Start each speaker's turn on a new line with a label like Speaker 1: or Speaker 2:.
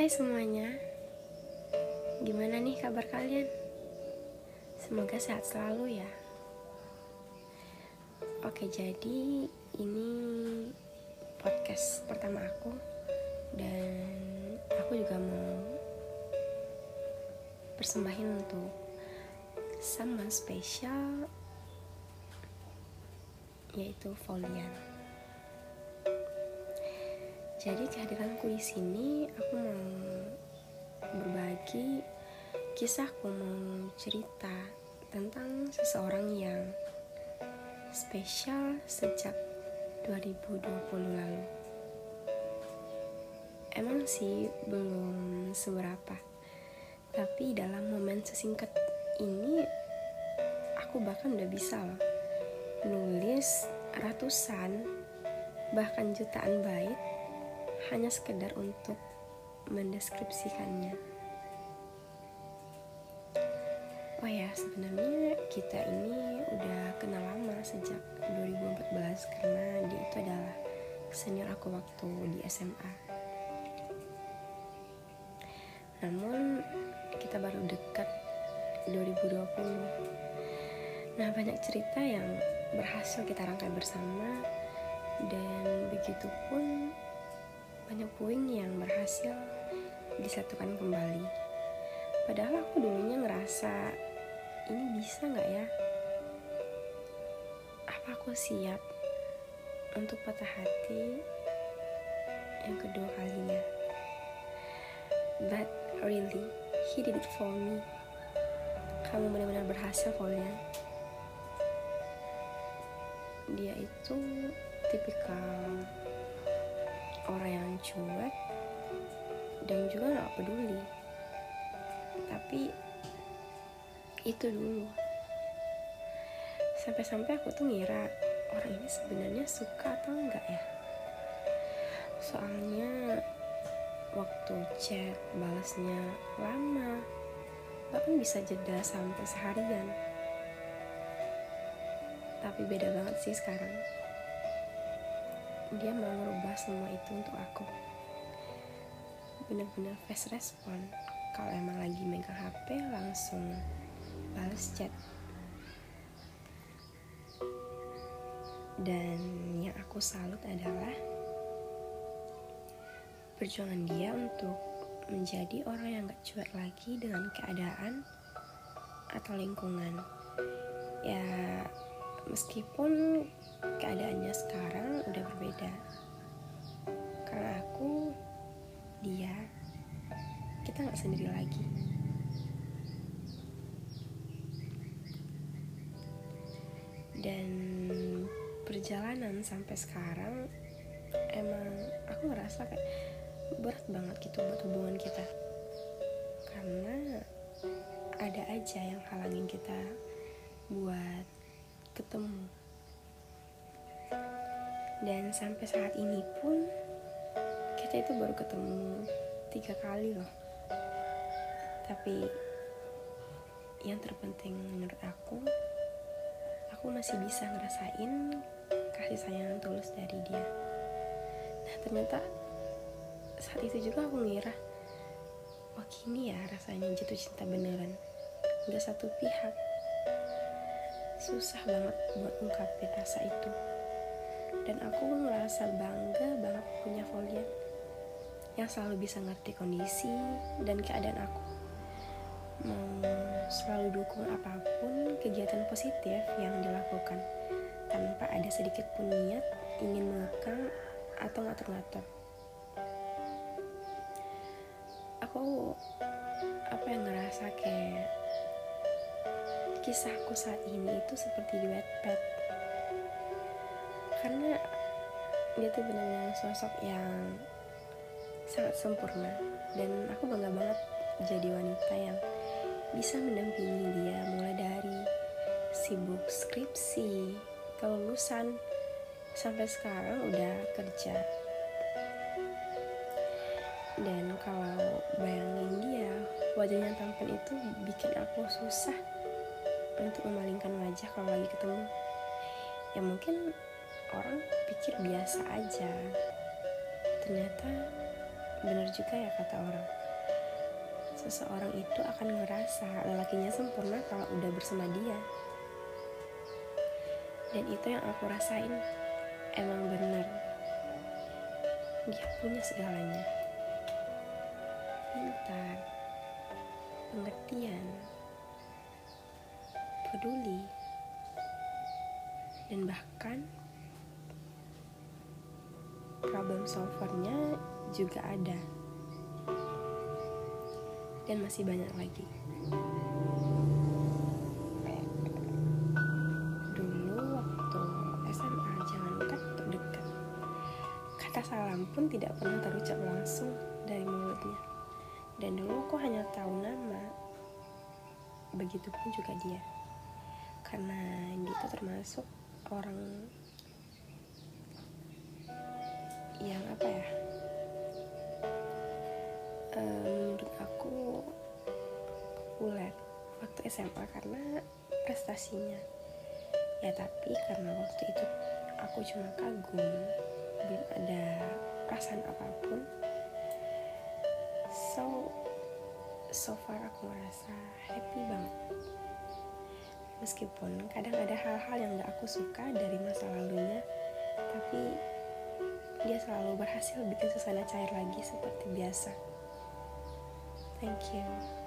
Speaker 1: Hai semuanya, gimana nih kabar kalian? Semoga sehat selalu ya. Oke, jadi ini podcast pertama aku, dan aku juga mau persembahin untuk someone special, yaitu Folian. Jadi kehadiranku di sini aku mau berbagi kisahku mau cerita tentang seseorang yang spesial sejak 2020 lalu. Emang sih belum seberapa. Tapi dalam momen sesingkat ini aku bahkan udah bisa loh nulis ratusan bahkan jutaan bait hanya sekedar untuk mendeskripsikannya. Oh ya, sebenarnya kita ini udah kenal lama sejak 2014 karena dia itu adalah senior aku waktu di SMA. Namun kita baru dekat 2020. Nah, banyak cerita yang berhasil kita rangkai bersama dan begitu pun banyak puing yang berhasil disatukan kembali. Padahal aku dulunya ngerasa ini bisa nggak ya? Apa aku siap untuk patah hati yang kedua kalinya? But really, he did it for me. Kamu benar-benar berhasil, Polian. Dia itu tipikal orang yang cuek dan juga gak peduli. Tapi itu dulu. Sampai-sampai aku tuh ngira orang ini sebenarnya suka atau enggak ya? Soalnya waktu chat balasnya lama bahkan bisa jeda sampai seharian. Tapi beda banget sih sekarang dia mau merubah semua itu untuk aku. Bener-bener fast respon. Kalau emang lagi megang HP langsung balas chat. Dan yang aku salut adalah perjuangan dia untuk menjadi orang yang gak cuek lagi dengan keadaan atau lingkungan. Ya meskipun keadaannya sekarang udah berbeda karena aku dia kita nggak sendiri lagi. Dan perjalanan sampai sekarang emang aku ngerasa kayak berat banget gitu buat hubungan kita. Karena ada aja yang halangin kita buat ketemu. Dan sampai saat ini pun kita itu baru ketemu tiga kali loh. Tapi yang terpenting menurut aku aku masih bisa ngerasain kasih sayang tulus dari dia. Nah ternyata saat itu juga aku ngira wah gini ya rasanya jatuh cinta beneran. Nggak satu pihak susah banget buat ungkapin rasa itu. Dan aku merasa bangga banget punya Volian yang selalu bisa ngerti kondisi dan keadaan aku. Mau selalu dukung apa pun kegiatan positif yang dilakukan tanpa ada sedikit pun niat ingin mengekang atau ngatur-ngatur. Aku apa yang ngerasa kayak kisahku saat ini itu seperti di Wattpad karena dia tuh benar-benar sosok yang sangat sempurna dan aku bangga banget jadi wanita yang bisa mendampingi dia mulai dari sibuk skripsi, kelulusan, sampai sekarang udah kerja. Dan kalau bayangin dia, wajahnya tampan itu bikin aku susah untuk memalingkan wajah kalau lagi ketemu. Ya mungkin orang pikir biasa aja. Ternyata benar juga ya kata orang. Seseorang itu akan ngerasa lelakinya sempurna kalau udah bersama dia. Dan itu yang aku rasain. Emang bener dia punya segalanya. Pintar pengertian peduli. Dan bahkan problem solvernya juga ada. Dan masih banyak lagi. Dulu waktu SMA jangankan untuk dekat. Kata salam pun tidak pernah terucap langsung dari mulutnya. Dan dulu aku hanya tahu nama. Begitupun juga dia karena itu termasuk orang yang apa ya? Uh, menurut aku populer waktu SMA karena prestasinya. Ya tapi karena waktu itu aku cuma kagum belum ada perasaan apa pun. So so far aku merasa happy banget meskipun kadang ada hal-hal yang gak aku suka dari masa lalunya tapi dia selalu berhasil bikin suasana cair lagi seperti biasa. Thank you.